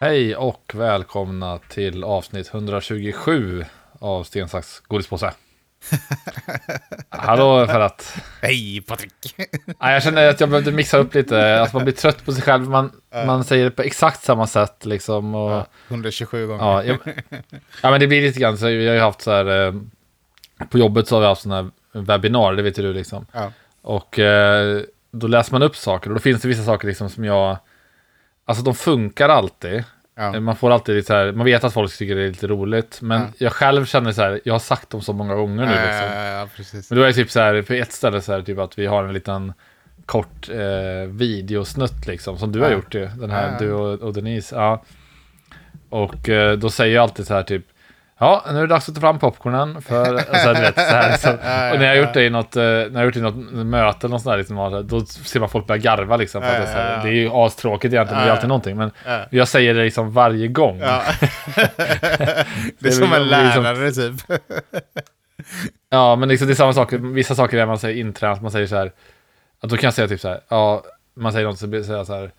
Hej och välkomna till avsnitt 127 av Sten, sax, godispåse. Hallå för att... Hej Patrik! Ja, jag känner att jag behövde mixa upp lite. Alltså man blir trött på sig själv. Man, man säger det på exakt samma sätt liksom. Och, Ja, 127 gånger. ja, jag, ja, men det blir lite grann så. Vi har ju haft så här... eh, På jobbet så har vi haft sådana här webbinar, det vet ju du liksom. Ja. Och eh, då läser man upp saker och då finns det vissa saker liksom som jag... Alltså de funkar alltid. Ja. Man får alltid lite här, man vet att folk tycker det är lite roligt. Men Ja. jag själv känner så här, jag har sagt dem så många gånger nu liksom. Men då är det typ så här, på ett ställe så här, typ att vi har en liten kort eh, videosnutt liksom, som du har gjort ju. Den här, du och, och Denise. Ja. Och eh, då säger jag alltid så här typ, ja, nu är det dags att ta fram popcornen för, alltså, du vet, så här, liksom. Och när jag har gjort det i något, eh, när jag gjort det i något möte eller något sånt där, liksom, då ser man folk börja garva liksom. För att det, är här, det är ju astråkigt egentligen, det är alltid någonting. Men Ja. jag säger det liksom varje gång. Ja. det är som en blir liksom- lärare typ. Ja, men liksom, det är samma sak. Vissa saker är man säger intränat. Man säger så här. Att då kan jag säga typ så här. Ja, man säger något så blir det så här.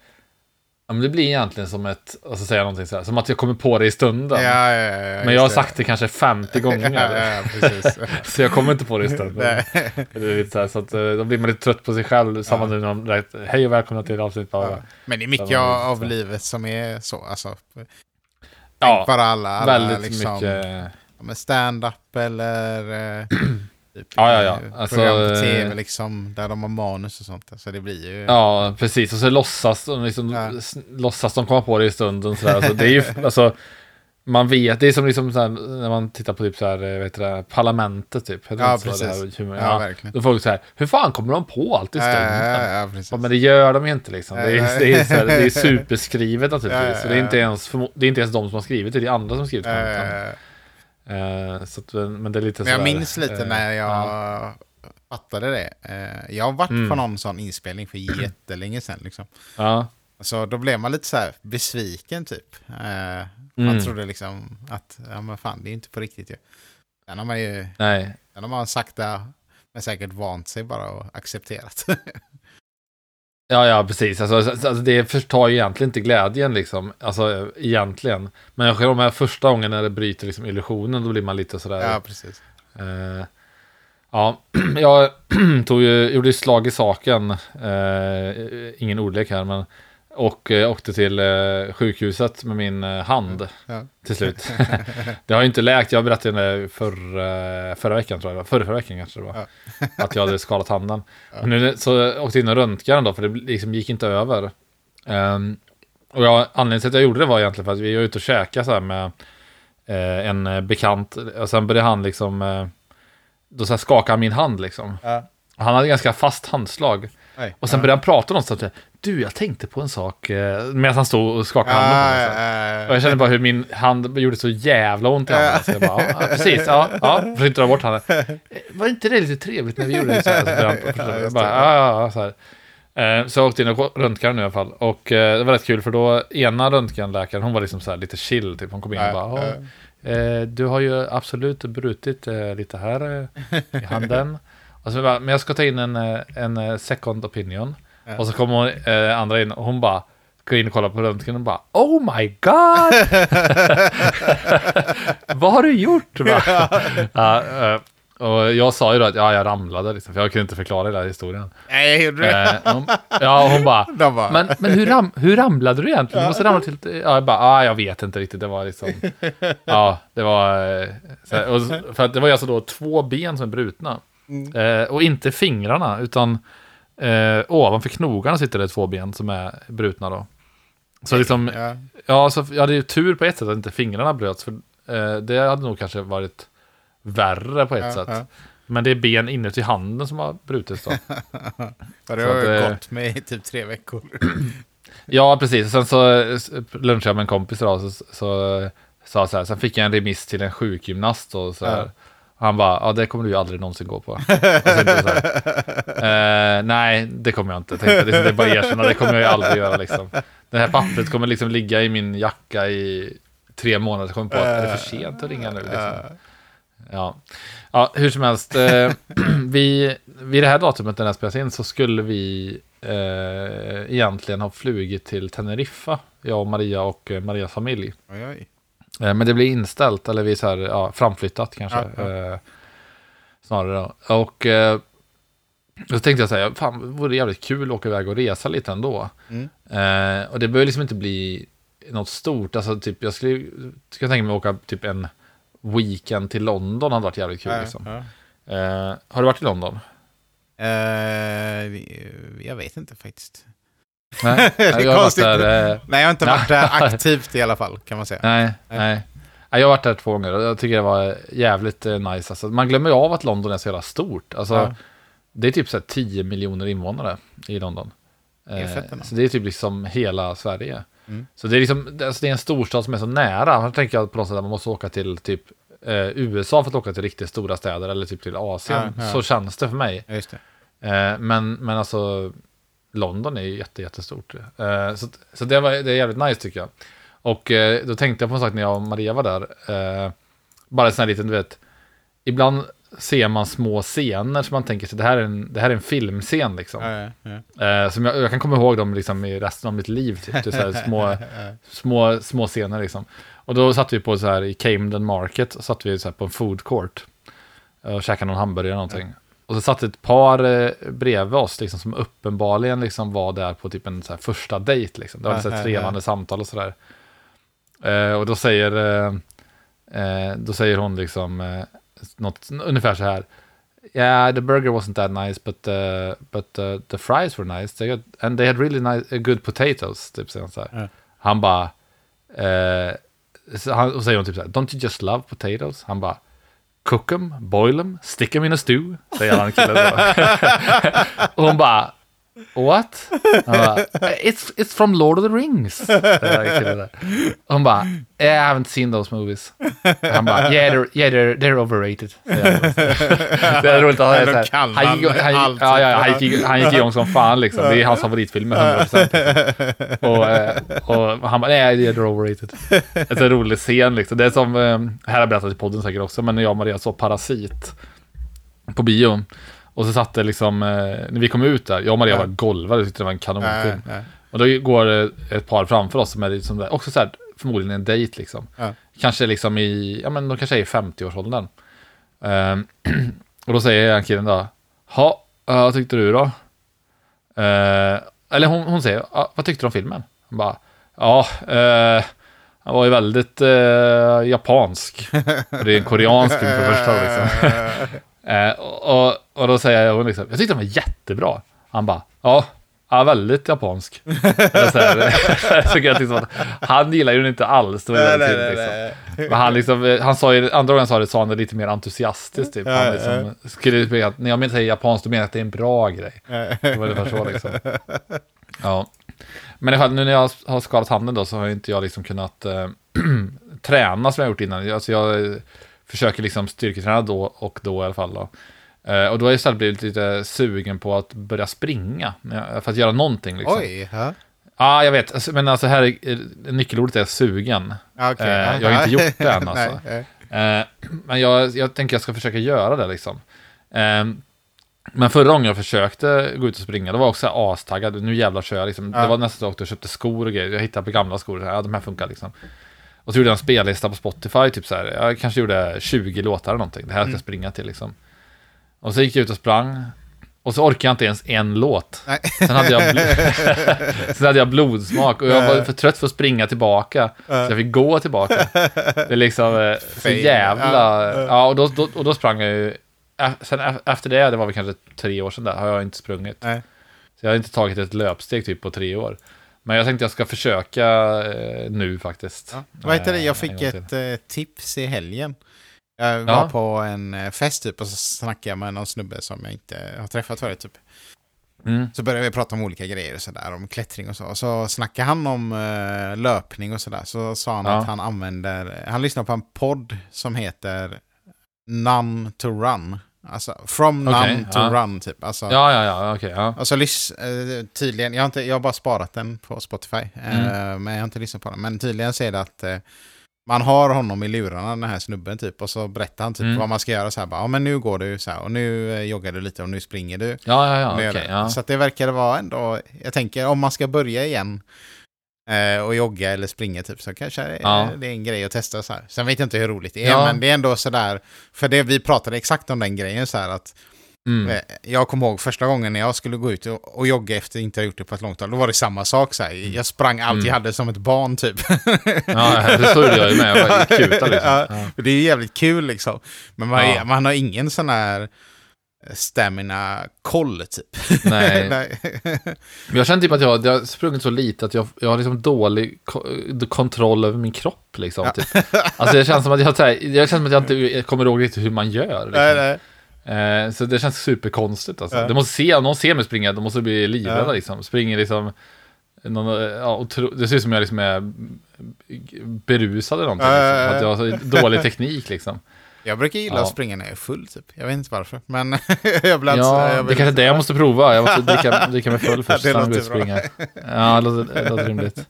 Ja, men det blir egentligen som ett. Och så säger jag någonting så här. Som att jag kommer på det i stunden. Ja, ja, ja, men jag har sagt det kanske 50 gånger. Så jag kommer inte på det i stunden. Det så, här, så att, eh, då blir man lite trött på sig själv. Samma nu när de direkt, Hej och välkomna till avsnitt. Bara. Men det är mycket Samma av livet som är så. Alltså, Ja, bara alla, alla väldigt liksom, mycket. stand-up eller eh, typ, Ja, ja, ja. eh, Alltså, program på eh, tv liksom, där de har manus och sånt. Så det blir ju... Ja, precis. Och så låtsas de, liksom, Ja. låtsas de komma på det i stunden. Så. Alltså, det är ju, alltså, man vet, det är som liksom här, när man tittar på typ så här, eh, vet du parlamentet typ. Ja, så, det precis. här humor? Ja, Ja, verkligen. Då folk så här, hur fan kommer de på allt i stunden? ja, ja, precis. Men det gör de ju inte liksom. Det är, det är, här, det är superskrivet naturligtvis. Ja, ja, Så det är, inte ens, det är inte ens de som har skrivit det, det är andra som har skrivit det. Eh, så att, men det är lite Men jag minns lite eh, när jag ja. fattade det. Eh, Jag har varit Mm. på någon sån inspelning för jättelänge sedan. Liksom. Ja, Så då blev man lite så här besviken typ. Eh, Mm. Man trodde liksom att, ja men fan det är inte på riktigt ju. Sen har man ju, nej. sen har man sakta men säkert vant sig bara och accepterat. Ja, ja, precis. Alltså, alltså, det förtar ju egentligen inte glädjen, liksom. Alltså, egentligen. Men jag de här första gången när det bryter liksom, illusionen, då blir man lite sådär... ja, precis. Eh, ja, jag tog ju, gjorde ju slag i saken. Eh, ingen ordlek här, men... Och eh, åkte till eh, sjukhuset med min eh, hand Ja. till slut. det har ju inte läkt. Jag berättade det för, eh, förra veckan, tror jag. Förra, förra veckan kanske det var. Att jag hade skadat handen. Men nu så åkte jag in och röntgade den då, för det liksom gick inte över. Ehm, och jag, anledningen till att jag gjorde det var egentligen för att vi var ute och käkade så här med eh, en bekant. Och sen började han liksom, eh, då så här skakade han min hand liksom. Ja. Han hade ganska fast handslag. Oj. Och sen ja. började han prata något. Du, jag tänkte på en sak. Eh, medan han stod och skakade handen på mig. så. Ja, Och jag kände bara hur min hand gjorde så jävla ont i handen. Så jag bara, ja, precis, ja, ja, försökte dra bort handen. Eh, Var inte det lite trevligt när vi gjorde det så här? Så han- Ja, jag bara, ja, ja, så här. Eh, Så jag åkte in och röntgade nu i alla fall. Och det var rätt kul för då, ena röntgenläkaren, hon var liksom så här lite chill, typ. Hon kom in och bara, ja. "Ja, eh, du har ju absolut brutit lite här i handen. Och så bara, men jag ska ta in en, eh, en eh, second opinion. Ja. Och så kommer hon, eh, andra in och hon bara, går in och kollar på röntgen och bara Oh my god! Vad har du gjort? Va? ja, eh, och jag sa ju då att ja, jag ramlade, liksom, för jag kunde inte förklara hela historien. Nej, gjorde du? Eh, hon, ja, hon bara, bara, men, men hur, ram, hur ramlade du egentligen? Du måste ramla till... Ja, jag bara, ah, jag vet inte riktigt. Det var liksom... Ja, det var... Så och, för att det var ju alltså då två ben som är brutna. Mm. Eh, och inte fingrarna, utan eh, ovanför knogarna sitter det två ben som är brutna då. Så liksom, ja. ja, så jag hade ju tur på ett sätt att inte fingrarna bröts. För eh, det hade nog kanske varit värre på ett Ja, sätt. ja. Men det är ben inuti handen som har brutits då. Det har ju eh, gått med i typ tre veckor. Ja, precis. Sen så lunchade jag med en kompis idag, så, så sa så här, sen fick jag en remiss till en sjukgymnast och så här. Ja. Han bara, ja det kommer du ju aldrig någonsin gå på. Eh, nej, det kommer jag inte. Tänkte, det, det är bara att erkänna, det kommer jag ju aldrig göra liksom. Det här pappret kommer liksom ligga i min jacka i tre månader. Jag kommer på att är det för sent att ringa nu? Liksom. Ja. ja, hur som helst. Eh, vi, vid det här datumet när den här spelas in så skulle vi eh, egentligen ha flugit till Teneriffa, jag och Maria och eh, Marias familj. Oj, oj. Eh, men det blev inställt, eller vi så här, ja, framflyttat kanske. Ja. Eh, snarare då. Och eh, då tänkte jag så här, fan, det vore jävligt kul att åka iväg och resa lite ändå. Mm. Eh, och det behöver liksom inte bli något stort. Alltså, typ, jag skulle, skulle tänka mig att åka typ en weekend till London hade varit jävligt kul. Ja, liksom. ja. Eh, har du varit i London? Vi- jag vet inte faktiskt. Nej, Det är jag konstigt. där. Eh, Nej, jag har inte varit där aktivt i alla fall, kan man säga. nej, nej. Nej, Jag har varit där två gånger och jag tycker det var jävligt eh, nice. Alltså, man glömmer ju av att London är så jävla stort. Alltså, Ja. Det är typ så här 10 miljoner invånare i London. Det Eh, så det är typ liksom hela Sverige. Mm. Så det är liksom, alltså det är en storstad som är så nära. Här tänker jag på något sätt att man måste åka till typ eh, USA för att åka till riktigt stora städer eller typ till Asien. Ja, ja. Så känns det för mig. Ja. Eh, men, men alltså, London är ju jätte, jättestort. Eh, så så det, var, det är jävligt nice tycker jag. Och eh, då tänkte jag på en sak när jag och Maria var där. Eh, bara en sån här liten, du vet, ibland ser man små scener som man tänker sig, det här är en, det här är en filmscen liksom. Ja, ja, ja. Eh, som jag, jag kan komma ihåg dem liksom i resten av mitt liv, typ. Så här små, små, små scener liksom. Och då satt vi på så här i Camden Market, satt vi så här på en food court eh, och käkade någon hamburgare eller någonting. Och så satt ett par eh, bredvid oss liksom, som uppenbarligen liksom var där på typ en så här första dejt. Liksom. Det var ja, trevande samtal och sådär. Eh, och då säger, eh, eh, då säger hon liksom eh, något, ungefär så här. Yeah, the burger wasn't that nice, but uh, but uh, the fries were nice. They got, and they had really nice, good potatoes. Typ säger han så här. Han bara, eh, han, och säger hon typ så här, don't you just love potatoes? Han bara, cook 'em, boil 'em, stick 'em in a stew, säger han killen då. och hon bara, what? Han bara, it's, it's from Lord of the Rings. hon bara, yeah, I haven't seen those movies. Han bara, yeah, they're, yeah, they're, they're overrated. Det är roligt att han är så här, han gick, han ja, ja, han, gick, han gick igång som fan liksom. Det är hans favoritfilmer, 100%. Och, eh, och han bara, nej, det är overrated. En sån rolig scen liksom. Det är som, eh, här har jag berättat i podden säkert också, men när jag och Maria såg Parasit på bio. Och så satt det liksom, eh, när vi kom ut där, jag och Maria var golvade, tyckte det var en kanonfilm. Och då går ett par framför oss som är liksom där, också så här, förmodligen en dejt liksom. Kanske liksom i, ja men de kanske är i 50-årsåldern. Ehm, och då säger den killen då, ha, eh, vad tyckte du då? Eh, eller hon, hon säger, "Ja, vad tyckte du om filmen? Han bara, ja, uh, han var ju väldigt eh, japansk. Det är en koreansk film för första liksom. Eh, och, och- då säger hon liksom, jag tyckte den var jättebra. Han bara, ja, ja väldigt japansk. Så här, så jag tyckte att han gillar ju den inte alls. Det var Nej, nej, liksom. nej. Men han liksom, eh, han sa ju, andra gången sa det sa han det lite mer entusiastiskt typ. Han liksom, skulle när jag säger japanskt, då menar jag att det är en bra grej. Det var ungefär så liksom. Ja. Men i fall, nu när jag har skadat handen då så har inte jag liksom kunnat eh, träna som jag gjort innan. Alltså jag försöker liksom styrketräna då och då i alla fall. Då. Eh, och då har jag istället blivit lite sugen på att börja springa. eh, För att göra någonting liksom. Oj, ja. Ja, jag vet. Alltså, Men alltså här, är- nyckelordet är sugen. Ja, okej. Eh, Ja, jag har inte gjort det än, alltså. Nej, nej. Eh, men jag, jag tänker jag ska försöka göra det liksom. Eh, men förra gången jag försökte gå ut och springa, då var jag också astaggad. Nu jävlar kör jag liksom. Ja. Det var nästan så att jag köpte skor och grejer. Jag hittade på gamla skor. Ja, de här funkar liksom. Och så gjorde jag en spellista på Spotify, typ så här. Jag kanske gjorde 20 låtar eller någonting. Det här ska Mm. springa till liksom. Och så gick jag ut och sprang. Och så orkade jag inte ens en låt. Nej. Sen hade jag, Sen hade jag blodsmak och jag var för trött för att springa tillbaka. Så jag fick gå tillbaka. Det är liksom eh, så jävla... Ja, och då, då, och då sprang jag ju... Sen efter det, det var väl kanske tre år sedan där, har jag inte sprungit. Nej. Så jag har inte tagit ett löpsteg typ på tre år. Men jag tänkte jag ska försöka eh, nu faktiskt. Ja. Vad heter det? Eh, Jag en fick ett eh, tips i helgen. Jag var Ja. på en eh, fest typ och så snackade jag med någon snubbe som jag inte har träffat förut typ. Mm. Så började vi prata om olika grejer och sådär, om klättring och så. Och så snackade han om eh, löpning och sådär. Så sa han Ja. att han använder, han lyssnar på en podd som heter None to Run. Alltså, from Okej, none to ja. run typ. Alltså, Ja, ja, ja, okej. ja. Alltså lys- eh, tydligen, jag har, inte, jag har bara sparat den på Spotify. eh, Mm. Men jag har inte lyssnat på den. Men tydligen är det att eh, man har honom i lurarna, den här snubben typ, och så berättar han typ Mm. vad man ska göra så här, bara, ja men nu går du så här, och nu joggar du lite och nu springer du. Ja, ja, ja. Nu det. ja. Så det verkar vara ändå, jag tänker om man ska börja igen och jogga eller springa typ, så kanske det, Ja. det är en grej att testa så här. Sen vet jag inte hur roligt det är, Ja. men det är ändå så där, för det, vi pratade exakt om den grejen så här att Mm. Eh, Jag kommer ihåg första gången när jag skulle gå ut och, och jogga efter att inte ha gjort det på ett långt tag. Då var det samma sak. Så här. Jag sprang allt jag Mm. hade som ett barn typ. Ja, det gjorde jag ju med. Jag var kuta liksom. Ja, det är jävligt kul liksom. Men man, man har ingen sån här stamina-koll typ. Nej. Men jag känner typ att jag, jag har sprungit så lite att jag, jag har liksom dålig ko kontroll över min kropp. Liksom, typ. Alltså det känns som att jag, här, jag, känns som att jag inte kommer ihåg riktigt hur man gör. Liksom. nej, nej. Eh, så det känns superkonstigt. Alltså. Ja. Det måste se, om någon ser mig springa, de måste bli livrädda. Ja. Liksom. Springer liksom... Någon, ja, otro, det ser ut som jag liksom är berusad eller någonting. Ja, Liksom, ja, ja. att jag har så dålig teknik liksom. Jag brukar gilla Ja. att springa när jag är full typ. Jag vet inte varför. Men jag blir Ja, jag det vill- kanske är det jag måste prova. Jag måste dricka, dricka mig full först. Det sen gå ut och springa. Ja, det låter, det låter rimligt.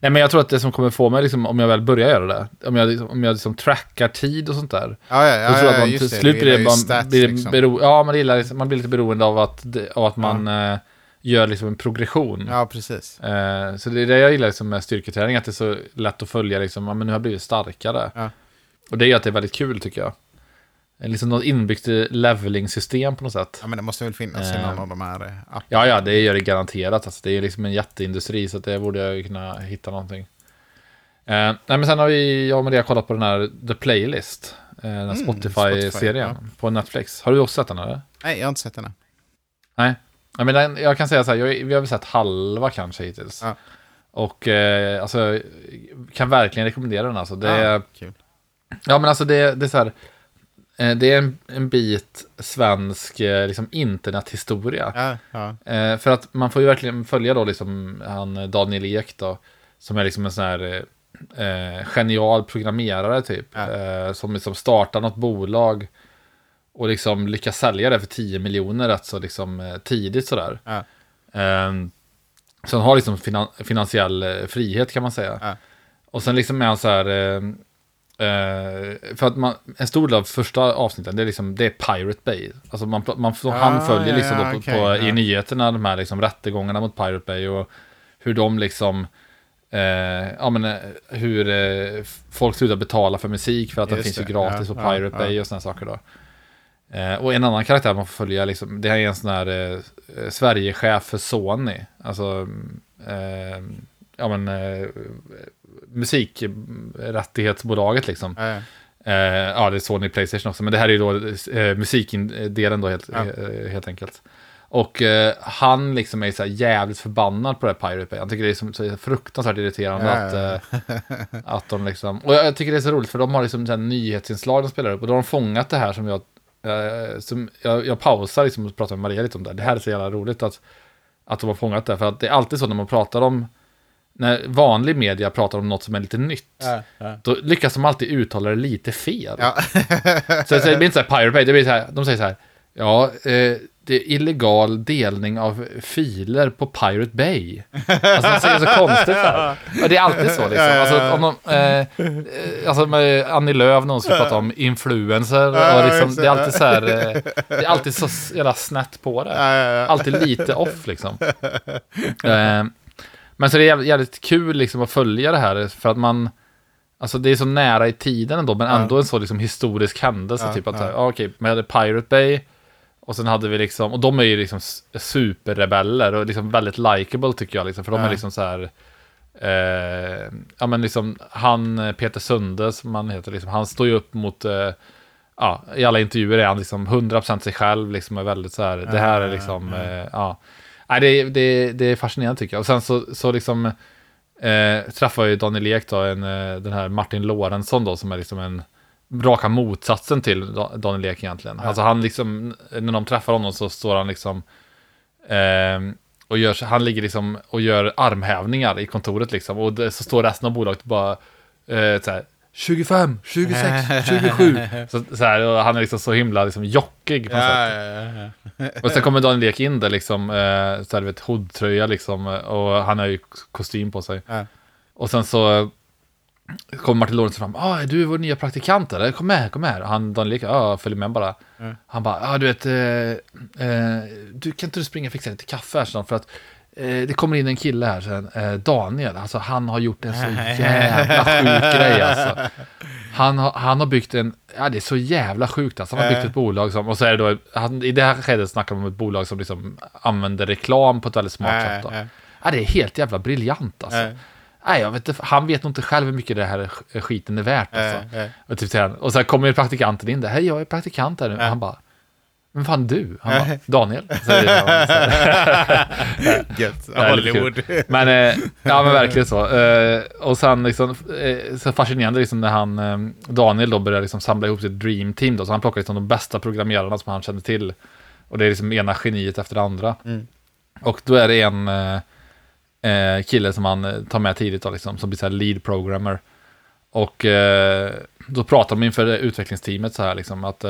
Nej, men jag tror att det som kommer få mig, liksom, om jag väl börjar göra det, om jag, liksom- om jag liksom trackar tid och sånt där, Ja, ja, ja, då tror jag att man just till det. slut blir, bara, stats, blir liksom. bero, ja, man, gillar, liksom- man blir lite beroende av att, av att man eh, gör liksom en progression. Ja, precis. Eh, så det är det jag gillar liksom, med styrketräning, att det är så lätt att följa, liksom, men nu har jag blivit starkare. Ja. Och det gör att det är väldigt kul tycker jag. Eh, Liksom något inbyggt leveling-system på något sätt. Ja, men det måste väl finnas i Eh. någon av de här eh, apparna. Ja, ja, det gör det garanterat. Alltså, det är liksom en jätteindustri, så det borde jag kunna hitta någonting. Eh, nej, men sen har vi, jag och Maria kollat på den här The Playlist. Eh, den här Mm, Spotify-serien Spotify, på Netflix. Har du också sett den eller? Nej, jag har inte sett den. Nej. Ja, men den, jag kan säga så här, jag, vi har väl sett halva kanske hittills. Ja. Och eh, alltså, kan verkligen rekommendera den alltså. Det är, Ja. Ja, men alltså det, det är så här. eh, Det är en, en bit svensk eh, liksom, internethistoria. Ja, ja. Eh, för att man får ju verkligen följa då liksom han Daniel Ek då. Som är liksom en sån här eh, genial programmerare typ. Ja. Eh, som liksom startar något bolag. Och liksom lyckas sälja det för 10 miljoner rätt så liksom tidigt sådär. Ja. Eh, så han har liksom finan finansiell frihet kan man säga. Och sen liksom är han så här. Eh, för att man, en stor del av första avsnitten, det är liksom, det är Pirate Bay. Alltså man, man, Ah, han följer ja, liksom ja, då på, ja. i nyheterna de här liksom rättegångarna mot Pirate Bay och hur de liksom Eh, ja men eh, hur eh, folk slutar betala för musik för att den Just finns ju det, gratis ja, på Pirate. Bay och sådana saker då. Och en annan karaktär man får följa, liksom, det här är en sån här eh, Sverigechef för Sony. Alltså, eh, ja men, musikrättighetsbolaget liksom. Ja, ja. Eh, ja, det är Sony Playstation också, men det här är ju då eh, musikdelen då helt, Ja. eh, helt enkelt. Och eh, han liksom är så här jävligt förbannad på det här Pirate Bay. Han tycker det är som, så fruktansvärt irriterande att, eh, att de liksom... Och jag tycker det är så roligt för de har liksom så här nyhetsinslag de spelar upp och då har de fångat det här som jag... Eh, som jag, jag pausar liksom och pratar med Maria lite om det. Det här är så jävla roligt att, att de har fångat det. För att det är alltid så när man pratar om... När vanlig media pratar om något som är lite nytt. Ja, ja. Då lyckas de alltid uttala det lite fel. Ja. Så, så det blir inte så här Pirate Bay, det blir så här, de säger så här, ja, eh, det är illegal delning av filer på Pirate Bay. Alltså de säger så konstigt här. Och det är alltid så liksom. Alltså, om de, eh, alltså med Annie Lööf, någon skulle prata om influencer. Ja, Och liksom, det är alltid så här, eh, det är alltid så jävla snett på det. Ja, ja, ja. Alltid lite off liksom. Eh, men så det är jävligt, kul liksom att följa det här för att man, alltså det är så nära i tiden ändå, men Ja. ändå en så liksom historisk händelse. Ja, typ att, ja. ja. ja, okej, vi hade Pirate Bay, och sen hade vi liksom, och de är ju liksom superrebeller och liksom väldigt likable tycker jag, liksom, för de Ja. är liksom så här, eh, ja men liksom han, Peter Sunde som han heter, liksom, han står ju upp mot, eh, ja, i alla intervjuer är han liksom 100% sig själv, liksom är väldigt så här, det här är Ja, liksom, ja. eh, ja. Nej, det, det, det är fascinerande tycker jag. Och sen så, så liksom eh, träffar ju Daniel Ek då, en, eh, den här Martin Lorentzon då, som är liksom en raka motsatsen till Da- Daniel Ek egentligen. Ja. Alltså han liksom, när de träffar honom så står han liksom eh, och gör, han ligger liksom och gör armhävningar i kontoret liksom. Och det, så står resten av bolaget bara eh, så här, 25, 26, 27. Så, så här, och han är liksom så himla liksom jockig på något sätt. Ja, ja, ja. Och sen kommer Daniel Ek in där liksom, eh, så här, du vet, hoodtröja liksom, och han har ju kostym på sig. Ja. Och sen så, kommer Martin Lawrence fram. Ah, är du vår nya praktikant eller? Kom med, kom med. Han, Daniel Ek, ja, följer med bara. Han bara, ja ah, du vet, eh, eh, du kan inte du springa och fixa lite kaffe här för att det kommer in en kille här sen, eh, Daniel, alltså han har gjort en så jävla sjuk grej alltså. Han har, han har byggt en, ja det är så jävla sjukt alltså. Han har byggt ett bolag som, och så är det då, han, i det här skedet snackar man om ett bolag som liksom använder reklam på ett väldigt smart sätt då. Äh, äh, Ja, det är helt jävla briljant alltså. äh, Nej, jag vet inte, han vet nog inte själv hur mycket det här sk- skiten är värt alltså. äh, äh. Och, typ, och sen kommer praktikanten in där, hej jag är praktikant här nu. Ja. Han bara, men fan du? Han bara. Daniel. Gött. Hollywood. men, eh, ja men verkligen så. Eh, och sen liksom, eh, så fascinerande liksom när han, eh, Daniel då börjar liksom samla ihop sitt dream team då, så han plockar liksom de bästa programmerarna som han känner till. Och det är liksom ena geniet efter det andra. Mm. Och då är det en eh, eh, kille som han tar med tidigt då, liksom, som blir så här lead programmer. Och då pratar de inför utvecklingsteamet så här liksom att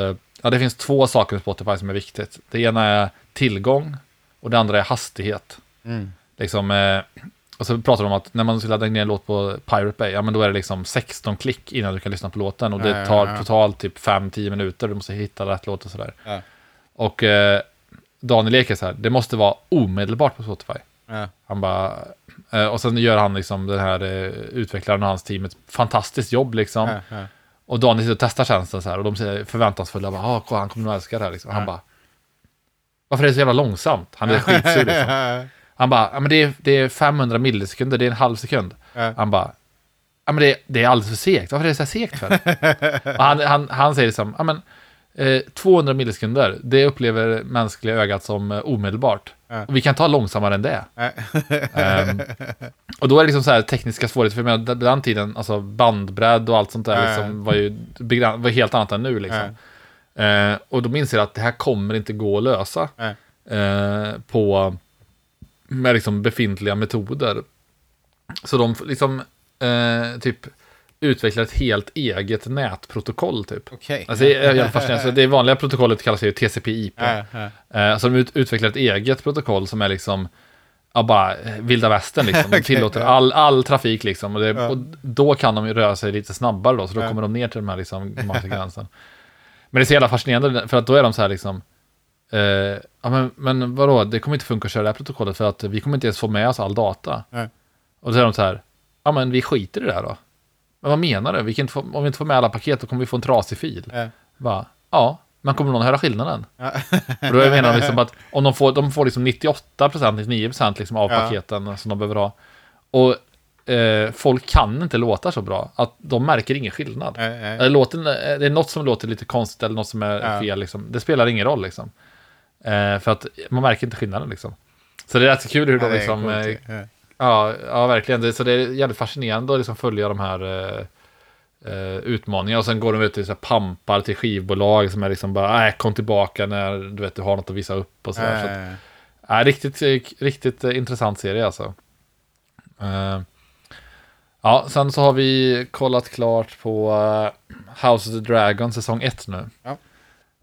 ja, det finns två saker med Spotify som är viktigt. Det ena är tillgång och det andra är hastighet. Mm. Liksom, eh, och så pratar de om att när man ska ladda ner en låt på Pirate Bay, ja men då är det liksom 16 klick innan du kan lyssna på låten. Och Ja, det ja, tar ja. totalt typ 5-10 minuter, du måste hitta rätt låt och sådär. Ja. Och eh, Daniel Ek är så här, det måste vara omedelbart på Spotify. Ja. Han bara, eh, och sen gör han liksom den här eh, utvecklaren och hans team ett fantastiskt jobb liksom. Och Daniel sitter och testar tjänsten så här och de säger förväntansfulla, bara, ah, kolla, han kommer nog älska det här liksom. Han bara, varför är det så jävla långsamt? Han är skitsur liksom. Han bara, ja men det är, det är 500 millisekunder, det är en halv sekund. Han bara, ja men det, det är alldeles för segt, varför är det så här segt för? han, han, han säger liksom, ja men eh, 200 millisekunder, det upplever mänskliga ögat som eh, omedelbart. Och vi kan ta långsammare än det. Ja. Ehm, och då är det liksom så här tekniska svårigheter, för jag menar, den- den tiden, alltså bandbredd och allt sånt där ja. liksom, var ju var helt annat än nu liksom. Eh, och då inser att det här kommer inte gå att lösa eh, på med liksom befintliga metoder. Så de liksom eh, typ utvecklar ett helt eget nätprotokoll typ. Okej. Alltså, det är fascinerande. Det vanliga protokollet kallas ju TCP/IP. Ja. Eh, så de ut, utvecklar ett eget protokoll som är liksom Ja, bara eh, vilda västern liksom. De tillåter ja. all, all trafik liksom. Och, det, Ja. och då kan de ju röra sig lite snabbare då, så då Ja. kommer de ner till de här liksom, gränsen. Men det är så jävla fascinerande, för att då är de så här liksom, eh, ja men, men vadå, det kommer inte funka att köra det här protokollet för att vi kommer inte ens få med oss all data. Nej. Och då är de så här, ja men vi skiter i det här då. Men vad menar du? Vi få, om vi inte får med alla paket då kommer vi få en trasig fil. Ja. Bara, ja, men kommer någon höra skillnaden? Ja. Och då menar de liksom att om de får, de får liksom 98%, 99% liksom av Ja. paketen som de behöver ha. Och eh, folk kan inte låta så bra, att de märker ingen skillnad. Ja. Eller låten, det är något som låter lite konstigt eller något som är Ja. fel. Liksom. Det spelar ingen roll liksom. Eh, för att man märker inte skillnaden liksom. Så det är rätt kul hur de liksom... coolt. eh, Ja. Ja, verkligen. Det, så det är jävligt fascinerande att liksom följa de här eh, eh, utmaningarna. Och sen går de ut till så här pampar till skivbolag som är liksom bara, äh, kom tillbaka när du vet du har något att visa upp och sådär. Så att, Ja, riktigt, eh, riktigt eh, intressant serie alltså. Eh, ja, sen så har vi kollat klart på eh, House of the Dragon säsong 1 nu. Ja.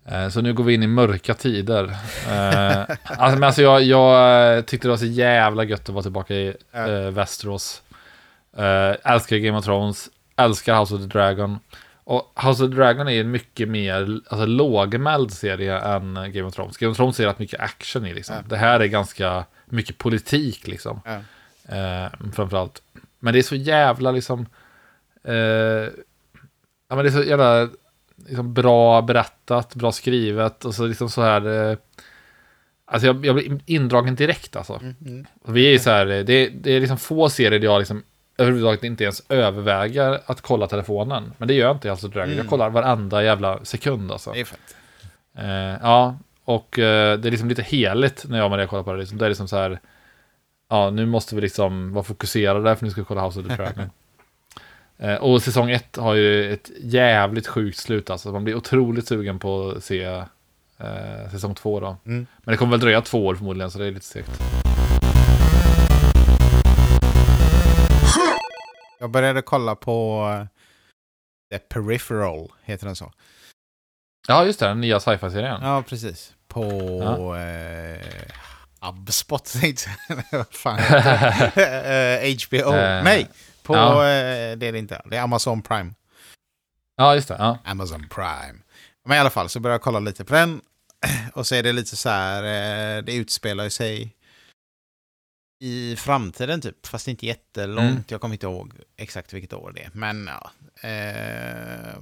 Eh, så nu går vi in i mörka tider. Uh, alltså, men alltså jag, jag eh, tyckte det var så jävla gött att vara tillbaka i uh, Västerås. Uh, älskar Game of Thrones, älskar House of the Dragon. Och House of the Dragon är en mycket mer alltså, lågmäld serie än Game of Thrones. Game of Thrones är rätt mycket action i liksom. Ja. Det här är ganska mycket politik liksom. Eh, framförallt. Men det är så jävla liksom... Eh, ja, men det är så jävla liksom, bra berättat, bra skrivet och så liksom så här... Eh, alltså jag, jag blir indragen direkt alltså. Mm, mm. Vi är ju så här, det, är- det är liksom få serier där jag liksom överhuvudtaget inte ens överväger att kolla telefonen. Men det gör jag inte i House of Dragon. Jag Mm. kollar varenda jävla sekund alltså. Det är fett. Eh, ja, och eh, det är liksom lite heligt när jag och Maria kollar på det. Liksom. Det är liksom så här, ja, nu måste vi liksom vara fokuserade för nu ska vi kolla House of the Dragon. eh, och säsong ett har ju ett jävligt sjukt slut alltså. Man blir otroligt sugen på att se eh, säsong två då. Mm. Men det kommer väl dröja två år förmodligen, så det är lite segt. Jag började kolla på eh, The Peripheral, heter den så? Ja, just det, den nya sci-fi-serien. Ja, precis. På eh, Abspot, tänkte jag. Vad fan heter det? Eh, HBO. Eh. Nej, på, Ja. eh, det är det inte. Det är Amazon Prime. Ja, just det. Ja. Amazon Prime. Men i alla fall så började jag kolla lite på den. Och så är det lite så här, eh, det utspelar sig i framtiden typ. Fast inte jättelångt. Mm. Jag kommer inte ihåg exakt vilket år det är. Men ja. Eh,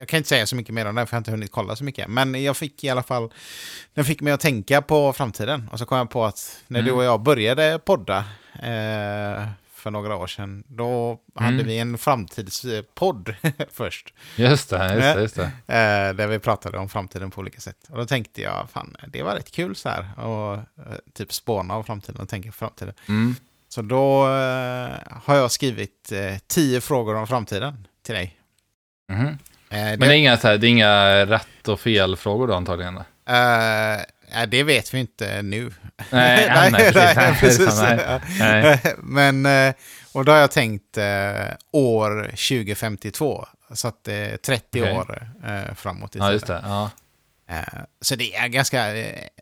jag kan inte säga så mycket mer om den för jag har inte hunnit kolla så mycket. Men jag fick i alla fall, den fick mig att tänka på framtiden. Och så kom jag på att när du Mm. och jag började podda eh, för några år sedan, då hade Mm. vi en framtidspodd först. Just det, just det, just det. Eh, där vi pratade om framtiden på olika sätt. Och då tänkte jag, fan, det var rätt kul så här. Och eh, typ spåna om framtiden och tänka på framtiden. Mm. Så då eh, har jag skrivit eh, tio frågor om framtiden till dig. Eh, Men det är, inga, så här, det är inga rätt och fel-frågor då antagligen? eh, ja, det vet vi inte nu. Nej, nej, nej, precis. Nej, precis. nej, nej. Men, och då har jag tänkt eh, år 2052. Så att det är 30 Okej. år eh, framåt i Ja, just det. Ja. Eh, Så det är ganska,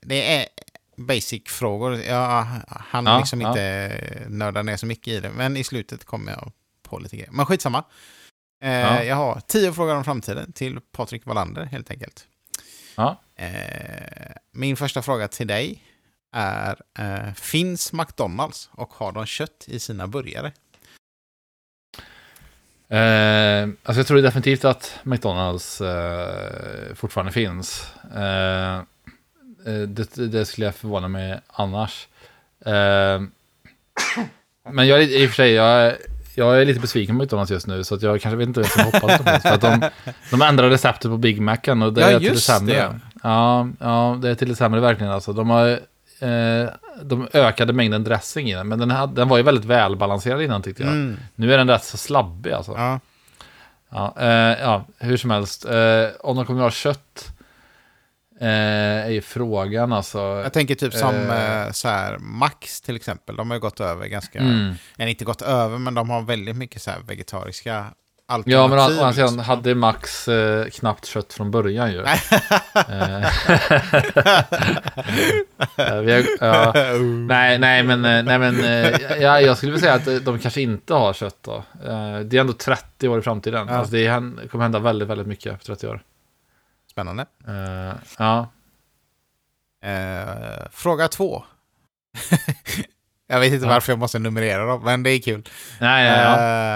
det är basic-frågor. Jag hann Ja, liksom ja. inte nörda ner så mycket i det, men i slutet kommer jag på lite grejer. Men skitsamma. Ja. Jag har tio frågor om framtiden till Patrik Wallander helt enkelt. Ja. Eh, Min första fråga till dig är, eh, finns McDonalds och har de kött i sina burgare? Eh, alltså jag tror definitivt att McDonalds eh, fortfarande finns. Eh, eh, det, det skulle jag förvåna mig annars. Men jag är i och för sig, jag, är- jag är lite besviken på McDonalds just nu, så att jag kanske vet inte vem som hoppas på. För att de, de ändrade receptet på Big Macen och det Ja, är till det sämre. det. Ja, ja, det är till det sämre verkligen. Alltså. De, har, eh, de ökade mängden dressing i den, men den, hade, den var ju väldigt välbalanserad innan tyckte jag. Mm. Nu är den rätt så slabbig alltså. Ja. Ja, eh, ja hur som helst. Eh, om de kommer att ha kött är ju frågan alltså. Jag tänker typ som Eh. eh, så här, Max till exempel. De har ju gått över ganska... Mm. Eller inte gått över, men de har väldigt mycket så här vegetariska alternativ. Ja, men å andra liksom. sidan hade Max eh, knappt kött från början ju. Eh, eh, vi har, ja. Nej, nej, men, eh, nej, men eh, ja, jag skulle vilja säga att eh, de kanske inte har kött då. Eh, Det är ändå 30 år i framtiden. Ja. Alltså det kommer hända väldigt, väldigt mycket på 30 år. Spännande. Eh, Ja, Eh, fråga två. jag vet inte Ja. varför jag måste numrera dem, men det är kul. nej, ja.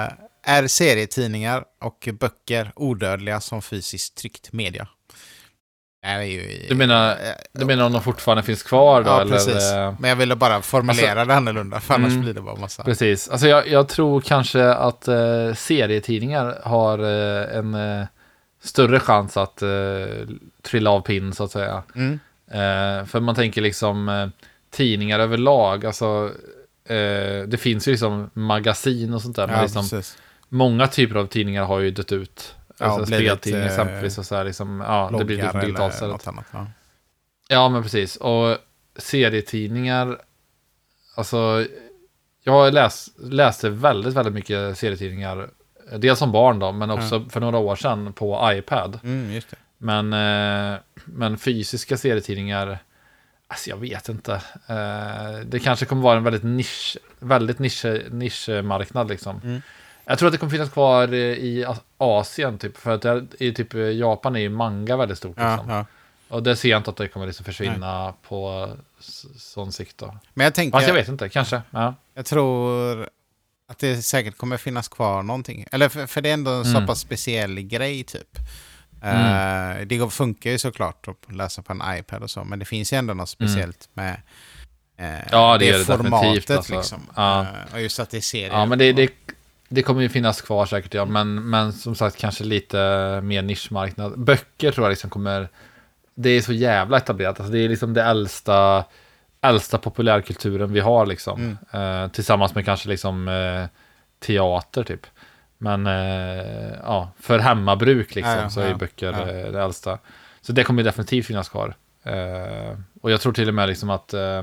Eh, är serietidningar och böcker odödliga som fysiskt tryckt media? Ju... Du menar- Du menar om de fortfarande finns kvar då? Ja, eller? precis. Men jag ville bara formulera det annorlunda, för annars Mm. blir det bara massa... Precis. Alltså jag, jag tror kanske att eh, serietidningar har eh, en eh, större chans att eh, trilla av pinn så att säga. Mm. Eh, för man tänker liksom eh, tidningar överlag. Alltså, eh, det finns ju liksom magasin och sånt där. men Ja, liksom, precis. många typer av tidningar har ju dött ut. Ja, alltså, blivit, speltidningar eh, exempelvis. Och så här, liksom, ja, det blir liksom digitalt eller något annat. Ja. Ja, men precis. Och serietidningar, alltså, jag läs, läste väldigt, väldigt mycket serietidningar. Dels som barn då, men också för några år sedan på iPad. Mm. Men, eh, men fysiska serietidningar, alltså jag vet inte. Eh, det kanske kommer vara en väldigt nisch, väldigt nisch, nischmarknad liksom. Mm. Jag tror att det kommer finnas kvar i Asien typ, för att i typ Japan är ju manga väldigt stort. Ja, Liksom. ja. Och det ser jag inte att det kommer liksom försvinna på s- sån sikt då. Men jag tänker... Fast jag vet inte, kanske. Ja. Jag tror att det säkert kommer finnas kvar någonting. Eller för, för det är ändå en så Mm. pass speciell grej typ. Mm. Eh, det funkar ju såklart att läsa på en iPad och så, men det finns ju ändå något speciellt med eh, Mm. Ja, det är det formatet. alltså. Liksom. Ja. Eh, och just att det serier. ja, men det, det, det kommer ju finnas kvar säkert, ja. Men, men som sagt, kanske lite mer nischmarknad. Böcker tror jag liksom kommer... Det är så jävla etablerat. Alltså, det är liksom det äldsta, äldsta populärkulturen vi har liksom. Mm. Eh, tillsammans med kanske liksom eh, teater typ. Men eh, ja, för hemmabruk liksom Ja, ja, så är ja, böcker ja. eh, det äldsta. Så det kommer definitivt finnas kvar. Eh, och jag tror till och med liksom att eh,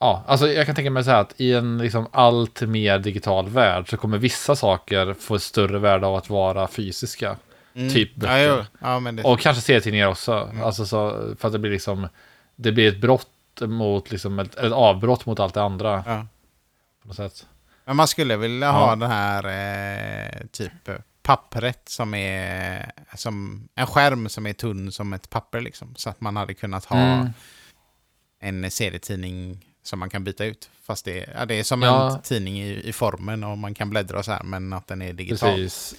Ja, alltså jag kan tänka mig så här att i en liksom allt mer digital värld så kommer vissa saker få ett större värde av att vara fysiska. Mm. typ böcker. ja. Och kanske serietidningar också. Mm. Alltså så, för att det blir liksom, det blir ett brott mot, liksom ett, ett avbrott mot allt det andra ja. på något sätt. Men man skulle vilja ha ja. den här eh, typ pappret som är som en skärm som är tunn som ett papper liksom. Så att man hade kunnat ha mm. en serietidning som man kan byta ut. Fast det, ja, det är som ja. en tidning i, i, formen och man kan bläddra och så här, men att den är digital. Precis.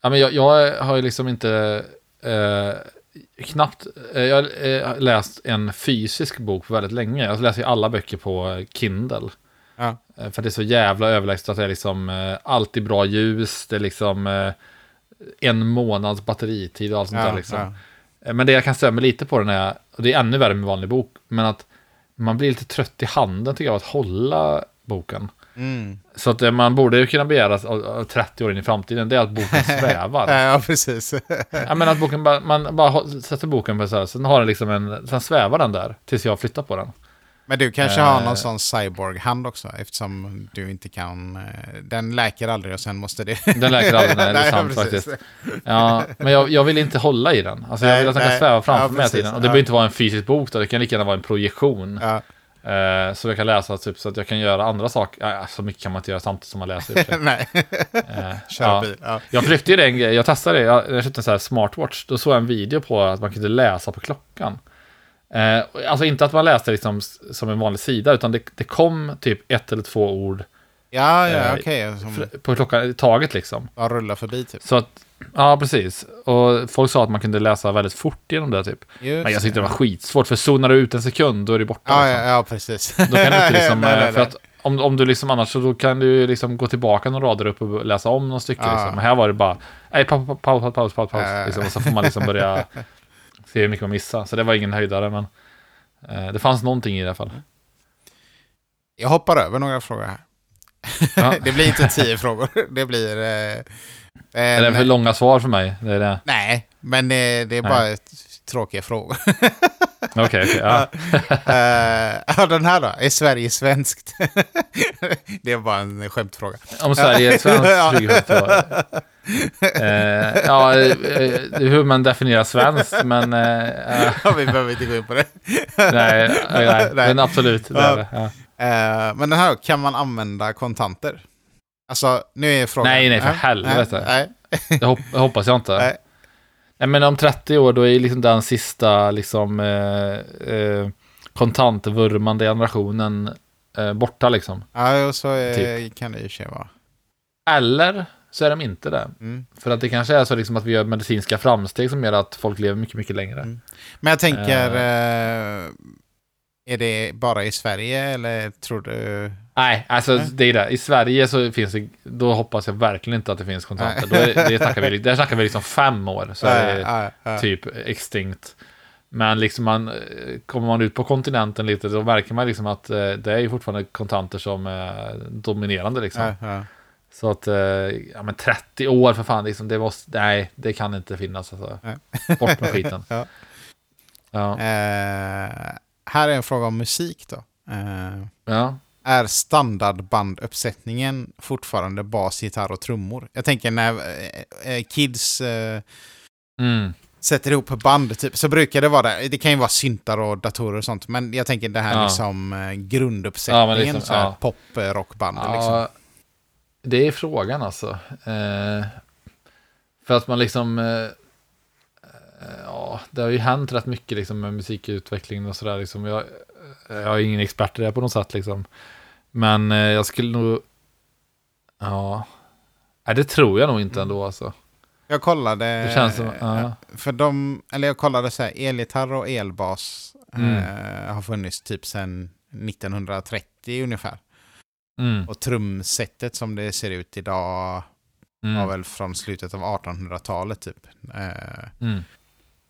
Ja, men jag, jag har ju liksom inte eh, knappt, eh, jag har eh, läst en fysisk bok på väldigt länge. Jag läser ju alla böcker på Kindle. Ja. Eh, för det är så jävla överlägset att det är liksom eh, alltid bra ljus, det är liksom eh, en månads batteritid och allt sånt ja, där liksom. Ja. Men det jag kan störa mig lite på den är, och det är ännu värre med vanlig bok, men att man blir lite trött i handen tycker jag att hålla boken. Mm. Så att man borde ju kunna begära 30 år in i framtiden, det är att boken svävar. ja, precis. ja, men att boken bara, man bara sätter boken på så här, sen har den liksom en, sen svävar den där tills jag flyttar på den. Men du kanske har någon eh. sån cyborg-hand också eftersom du inte kan... Eh, den läker aldrig och sen måste det... Den läker aldrig, nej, det är sant ja, faktiskt. Ja, men jag, jag, vill inte hålla i den. Alltså jag vill att den ska sväva framför ja, mig tiden. Och det ja. behöver inte vara en fysisk bok då, det kan lika gärna vara en projektion. Ja. Uh, så jag kan läsa typ så att jag kan göra andra saker. Ja, så mycket kan man inte göra samtidigt som man läser. Nej, uh, Kör bil. Ja. Jag försökte ju det en grej, jag testade det, jag, jag köpte en sån här smartwatch. Då såg jag en video på att man kunde läsa på klockan. Eh, alltså inte att man läste liksom som en vanlig sida, utan det, det kom typ ett eller två ord. Ja, ja, eh, okej. Okay. På klockan taget liksom. Ja, rulla förbi typ. Så att, ja, precis. Och folk sa att man kunde läsa väldigt fort genom det typ. Just Men jag tyckte det var skitsvårt, för zonar du ut en sekund, då är det borta. Ja, liksom. ja, ja, precis. Då kan du inte liksom, nej, nej, nej. för att om, om du liksom annars så då kan du liksom gå tillbaka några rader upp och läsa om någon stycke. Ja. Liksom. Men här var det bara, nej, paus, paus, paus, paus, paus, paus. Liksom, och så får man liksom börja se hur mycket man missar. Så det var ingen höjdare, men Eh, det fanns någonting i det i alla fall. Jag hoppar över några frågor här. Ja. det blir inte tio frågor. Det blir... Eh, en... Är det för långa svar för mig? Det är det. Nej, men det, eh, det är bara Nej. tråkiga frågor. Okej, okay, okay, ja. uh, den här då? Är Sverige svenskt? det är bara en skämtfråga. Om Sverige är svenskt? eh, ja, eh, hur man definierar svenskt, men... Eh, ja, vi behöver inte gå in på det. nej, nej, nej, men absolut. Det det, ja. eh, men den här, kan man använda kontanter? Alltså, nu är frågan... Nej, nej, för helvete. Nej, nej. det, hopp, hoppas jag inte. Nej. nej. men om 30 år, då är liksom den sista liksom, eh, eh, kontantvurmande generationen eh, borta liksom. Ja, så är, typ. kan det ju vara. Eller så är de inte det. Mm. För att det kanske är så liksom att vi gör medicinska framsteg som gör att folk lever mycket, mycket längre. Mm. Men jag tänker, uh, är det bara i Sverige eller tror du? Nej, alltså Nej. det är det. I Sverige så finns det, då hoppas jag verkligen inte att det finns kontanter. Då är, det snackar vi, där snackar vi liksom fem år, så är det typ extinkt. Men liksom man, kommer man ut på kontinenten lite, då märker man liksom att det är fortfarande kontanter som är dominerande liksom. Så att, eh, ja men 30 år för fan, liksom, det måste, nej, det kan inte finnas. Alltså. Bort med skiten. ja. Ja. Eh, här är en fråga om musik då. Eh, ja. Är standardbanduppsättningen fortfarande bas, gitarr och trummor? Jag tänker när eh, eh kids eh, mm. sätter ihop band, typ, så brukar det vara det. Det kan ju vara syntar och datorer och sånt, men jag tänker det här ja. liksom grunduppsättningen, ja, liksom, så här, pop, rockband. Liksom. Det är frågan alltså. Eh, för att man liksom... Eh, ja, det har ju hänt rätt mycket liksom med musikutvecklingen och sådär. Liksom. Jag, jag är ingen expert i det på något sätt liksom. Men eh, jag skulle nog... Ja. Nej, det tror jag nog inte ändå alltså. Jag kollade... Det känns som, ja. För de... Eller jag kollade så här, elgitarr och elbas mm. eh, har funnits typ sedan 1930 ungefär. Mm. Och trumsetet som det ser ut idag mm. var väl från slutet av 1800-talet typ. Eh, mm.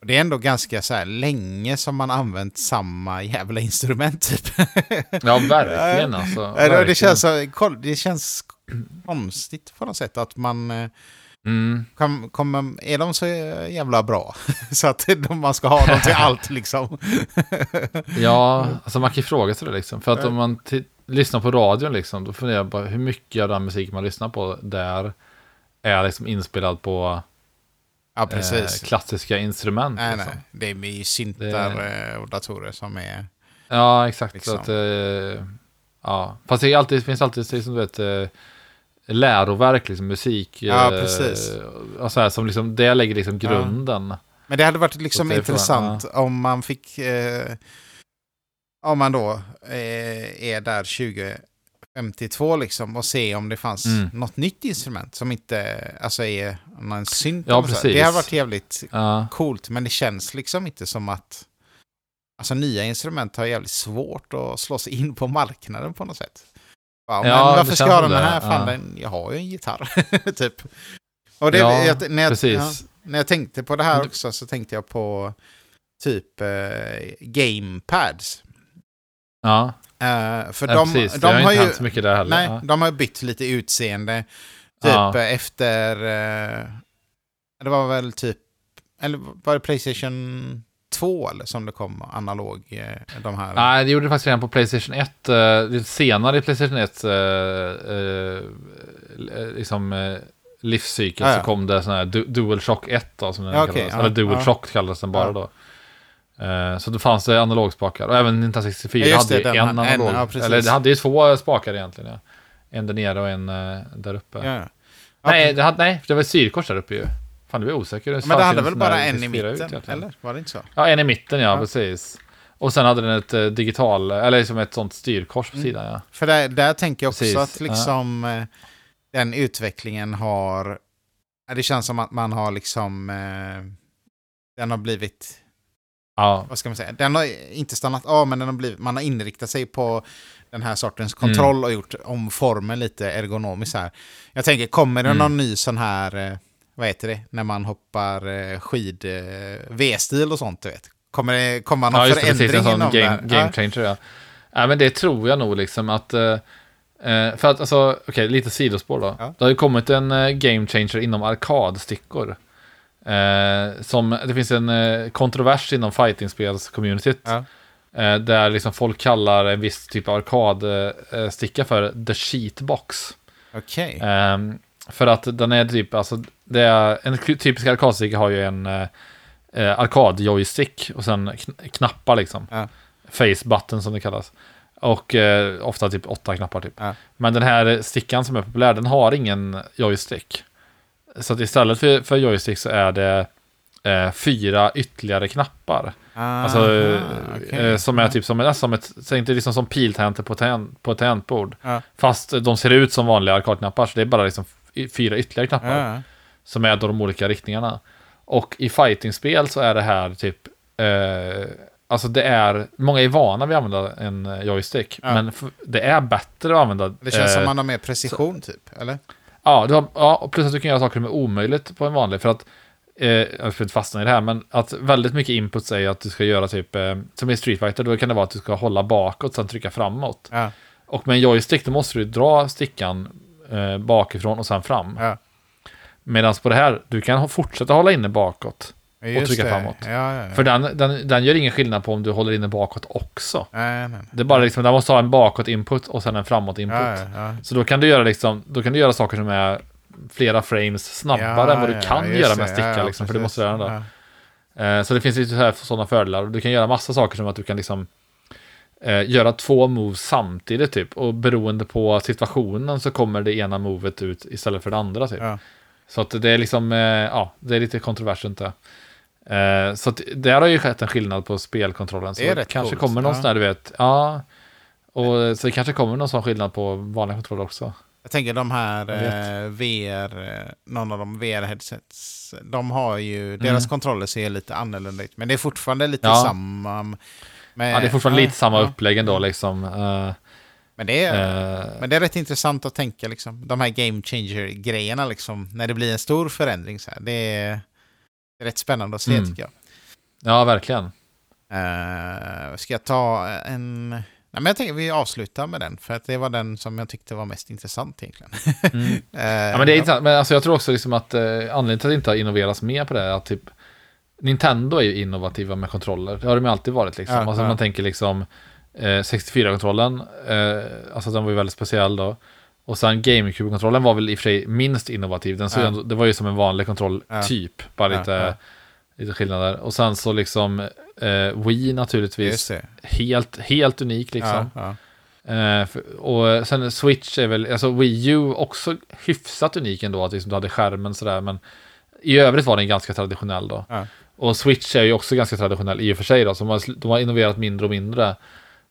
Och det är ändå ganska så här länge som man använt samma jävla instrument typ. ja, verkligen alltså. Verkligen. Det, känns, det känns konstigt på något sätt att man... Eh, mm. Kom, kom, är de så jävla bra? så att man ska ha dem till allt liksom. ja, alltså man kan ju fråga sig det liksom. För att om man lyssnar på radion liksom, då funderar jag på hur mycket av den musik man lyssnar på där är liksom inspelad på ja, eh, klassiska instrument. Nej, liksom. nej. Det är med syntar det... Eh, och datorer som är... Ja, exakt. Liksom. Att, eh, Ja, fast det, alltid, det finns alltid, som du vet, eh, läroverk, liksom musik. Ja, eh, precis. Och så här, som liksom, det lägger liksom grunden. Men det hade varit liksom intressant om man fick... Eh, om man då är där 2052 liksom och se om det fanns Mm. något nytt instrument som inte alltså är någon synt. Ja. Det hade varit jävligt Ja. coolt, men det känns liksom inte som att... Alltså nya instrument har jävligt svårt att slå sig in på marknaden på något sätt. Ja, men varför ska jag ha den här? Fan, ja. den, jag har ju en gitarr, typ. Och det, Ja, jag, när, jag, precis. ja, när jag tänkte på det här också så tänkte jag på typ eh, gamepads. Ja, Eh, för ja de, precis. de det har inte ju... så mycket där heller. Nej, ja. de har bytt lite utseende. Typ Ja. eh, efter... Eh, det var väl typ... Eller var det Playstation 2 eller som det kom analog? De här. Nej, det gjorde det faktiskt redan på Playstation 1. eh, lite senare i Playstation 1 eh, eh, liksom, livscykel så kom det sån här du DualShock 1 då, som den Ja, kallades. okej, ja, Eller DualShock kallades den bara då. Eh, så då fanns det analogspakar. Och även Nintendo 64 Ja, hade det, en en, analog. ja, precis. Eller det hade ju två spakar egentligen. Ja. En där nere och en eh, där uppe. Ja, ja. Nej, det hade, nej, det var ett styrkors där uppe ju. Fan, du är osäker. Men det hade väl sån bara en i 64 ut mitten? egentligen. eller? Var det inte så? Ja, en i mitten, ja, Ja. precis. Och sen hade den ett eh, digital, eller som ett sånt styrkors på Mm. sidan, ja. För där, där tänker jag också Precis, att liksom den utvecklingen har... ja, Det känns som att man har liksom... Den har blivit... Ja, Vad ska man säga? Den har inte stannat av, men den har blivit, man har inriktat sig på den här sortens kontroll Mm. och gjort om formen lite ergonomiskt här. Jag tänker, kommer det Mm. någon ny sån här... Eh, vad heter det? När man hoppar eh, skid... Eh, V-stil och sånt, du vet. Kommer det komma någon ja förändring precis. En sån game, game changer, ja. ja. men det tror jag nog liksom att... för att, alltså, okej, lite sidospår då. Ja. Det har ju kommit en game changer inom arkadstickor. Eh, som, det finns en eh, kontrovers inom fightingspels-communityt. Ja. Eh, där liksom folk kallar en viss typ av arkadsticka för the sheetbox. Okej. Ehm, för att den är typ, alltså, det är, en typisk arkadsticka har ju en eh, eh, arkad-joystick och sen kn- knappar liksom. Ja. Face button som det kallas. Och eh, ofta typ åtta knappar typ. Ja. Men den här stickan som är populär, den har ingen joystick. Så att istället för, för joystick så är det eh, fyra ytterligare knappar. Alltså, Aha, okej. eh, som är typ som, nästan som ett, inte liksom som piltangenter på, tan- på ett tangentbord. Ja. Fast de ser ut som vanliga arkadknappar, så det är bara liksom fyra ytterligare knappar. Ja. Som är då de olika riktningarna. Och i fightingspel så är det här typ, eh, alltså det är, många är vana vid att använda en eh, joystick. Men det är bättre att använda. Det känns eh, som man har mer precision typ, eller? Ja, du har, ja, och plus att du kan göra saker som är omöjligt på en vanlig. För att, eh, jag ska inte fastna i det här, men att väldigt mycket input säger att du ska göra typ, eh, som i Street Fighter, då kan det vara att du ska hålla bakåt, sen trycka framåt. Ja. Och med en joystick, då måste du dra stickan eh, bakifrån och sen fram. Ja. Medan på det här, du kan fortsätta hålla inne bakåt. Just trycka det. framåt. Ja, ja, ja. För den, den, den gör ingen skillnad på om du håller inne bakåt också. Nej, nej. Det är bara liksom, den måste ha en bakåt-input och sen en framåt-input. Så då kan du göra liksom, då kan du göra saker som är flera frames snabbare än vad du kan göra med det. sticka liksom, för precis. måste du göra ändå. Ja. Eh, så det finns lite här sådana fördelar. Du kan göra massa saker som att du kan liksom eh, göra två moves samtidigt typ. Och beroende på situationen så kommer det ena movet ut istället för det andra typ. Ja. Så att det är liksom, eh, ja, det är lite kontroversiellt det. Eh, så där har ju skett en skillnad på spelkontrollen. Så Det rätt kanske coolt, kommer någon ja. sån där, du vet, ja. Och så det kanske kommer någon sån skillnad på vanliga kontroller också. Jag tänker de här eh, VR, eh, någon av de VR-headsets, de har ju, deras kontroller ser lite annorlunda ut. Men det är fortfarande lite Ja. samma. Med, Ja, det är fortfarande ja, lite samma ja. upplägg ändå liksom. Eh, Men det, är, eh, men det är rätt intressant att tänka liksom, de här game changer-grejerna liksom, när det blir en stor förändring så här. Det är, det är rätt spännande att se Mm. tycker jag. ja, verkligen. Uh, ska jag ta en... Nej, men jag tänker vi avslutar med den, för att det var den som jag tyckte var mest intressant egentligen. Mm. Eh, Ja, men det är intressant. Men alltså, jag tror också liksom att eh, anledningen till att det inte har innoverats mer på det är att typ Nintendo är ju innovativa med kontroller. Det har de ju alltid varit liksom. Ja, alltså ja. man tänker liksom eh, 64-kontrollen, eh, alltså den var ju väldigt speciell då. Och sen GameCube-kontrollen var väl i och för sig minst innovativ. Den såg Ja. ändå, det var ju som en vanlig kontroll Ja. typ, bara lite, ja. lite skillnader. Och sen så liksom eh, Wii naturligtvis, helt, helt unik liksom. Eh, för, och sen Switch är väl, alltså Wii U också hyfsat unik ändå, att liksom du hade skärmen sådär, men i övrigt var den ganska traditionell då. Och Switch är ju också ganska traditionell i och för sig då, så de har, de har innoverat mindre och mindre.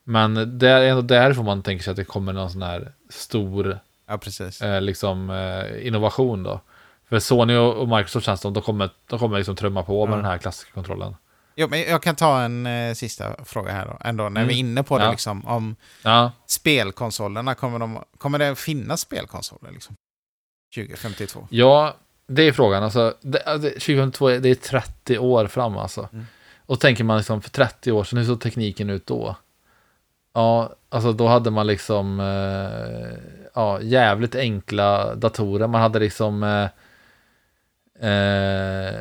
Men det är ändå därifrån man tänker sig att det kommer någon sån här stor Ja, precis. eh, liksom, eh, innovation då. För Sony och, Microsoft känns som de kommer, de kommer liksom trumma på med den här klassiska kontrollen. Jo, men jag kan ta en eh, sista fråga här då, ändå, när Mm. vi är inne på det, Ja. liksom, om Ja, spelkonsolerna, kommer, de, kommer det finnas spelkonsoler liksom? 2052? ja det är frågan. Alltså, det, det, 2002, är- det är 30 år fram alltså. Mm. Och tänker man liksom för 30 år sedan, hur såg tekniken ut då? Ja, alltså då hade man liksom eh, ja, jävligt enkla datorer. Man hade liksom eh, eh,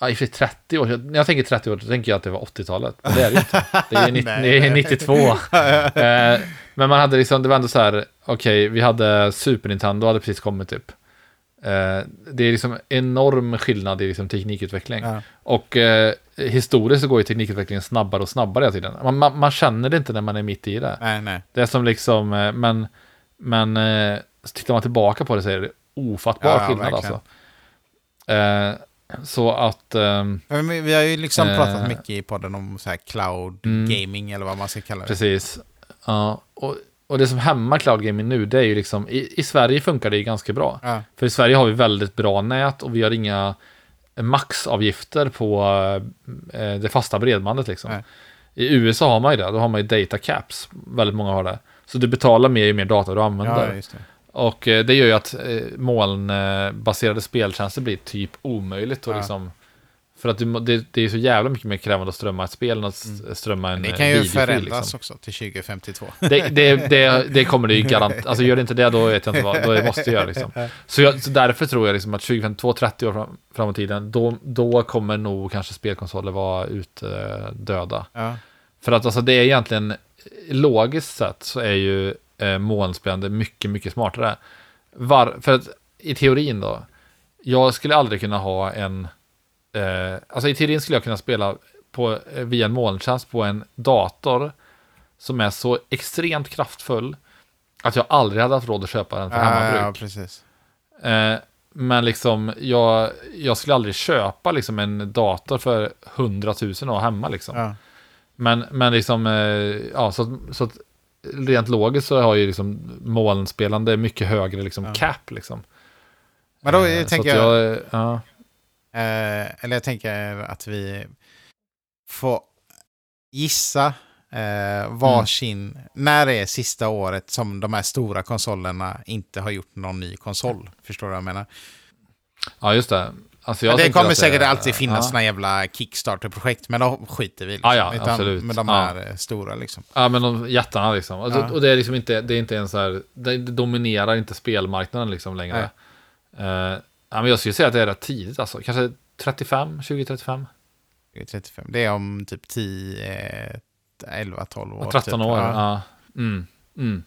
ja, i och för sig 30 år. När jag tänker 30 år, då tänker jag att det var 80-talet. Men det är det inte. Det är, nitt- Nej, det är nej. 92. Eh, men man hade liksom, det var ändå så här, okej, vi hade Super Nintendo, hade precis kommit typ. Eh, det är liksom enorm skillnad i liksom teknikutveckling. Ja. Och eh, historiskt så går ju teknikutvecklingen snabbare och snabbare hela tiden. Man, man, man känner det inte när man är mitt i det. Nej, nej. Det är som liksom, eh, men, men eh, tittar man tillbaka på det så är det ofattbar Ja, ja, skillnad verkligen. alltså. Eh, så att, vi vi har ju liksom Eh. pratat mycket i podden om så här cloud Mm. gaming eller vad man ska kalla det. precis. Ja, och, och det som hämmar cloud gaming nu, det är ju liksom, i, i Sverige funkar det ju ganska bra. Ja, För i Sverige har vi väldigt bra nät och vi har inga maxavgifter på eh, det fasta bredbandet liksom. Nej. I USA har man ju det, då har man ju data caps, väldigt många har det. Så du betalar mer ju mer data du använder. ja. Och eh, det gör ju att eh, molnbaserade speltjänster blir typ omöjligt. Ja. liksom, för att du, det, det är så jävla mycket mer krävande att strömma ett spel än att s- strömma en Mm. Det eh, kan ju videofil, förändras liksom. också till 2052. Det, det, det, kommer det ju garant... Alltså gör det inte det, då vet jag inte vad då måste jag göra liksom. Så, jag, så därför tror jag liksom att 2052, 30 år fram, framåt i tiden, då, då kommer nog kanske spelkonsoler vara utdöda. Ja, För att alltså det är egentligen, logiskt sett så är ju eh, molnspelande mycket, mycket smartare. Var, för att i teorin då, jag skulle aldrig kunna ha en, eh, alltså i teorin skulle jag kunna spela på, eh, via en molntjänst på en dator som är så extremt kraftfull att jag aldrig hade haft råd att köpa den för ja, hemmabruk. ja. Eh, men liksom, jag, jag skulle aldrig köpa liksom en dator för 100 000 och ha hemma liksom. Ja. Men, men liksom, eh, ja, så, så att rent logiskt så har ju liksom molnspelande mycket högre liksom Ja. cap liksom. Men då Eh, tänker jag, jag, ja, eh, eller jag tänker att vi får gissa eh, varsin, när är sista året som de här stora konsolerna inte har gjort någon ny konsol? Förstår du vad jag menar? ja, just det. Alltså jag det kommer att säkert alltid finnas ja. såna jävla Kickstarter-projekt, men då skiter vi liksom. Ja, ja, absolut. Med de Ja. här eh, stora liksom. Ja, men de jättarna liksom. Och, Ja. och det är liksom inte, det är inte ens så här, det, det dominerar inte spelmarknaden liksom längre. Eh, ja, men jag skulle säga att det är rätt tidigt alltså. Kanske 35, 20-35? 35. Det är om typ 10, eh, 11, 12 år. 13 typ. år, Ja. ja. Mm. Mm.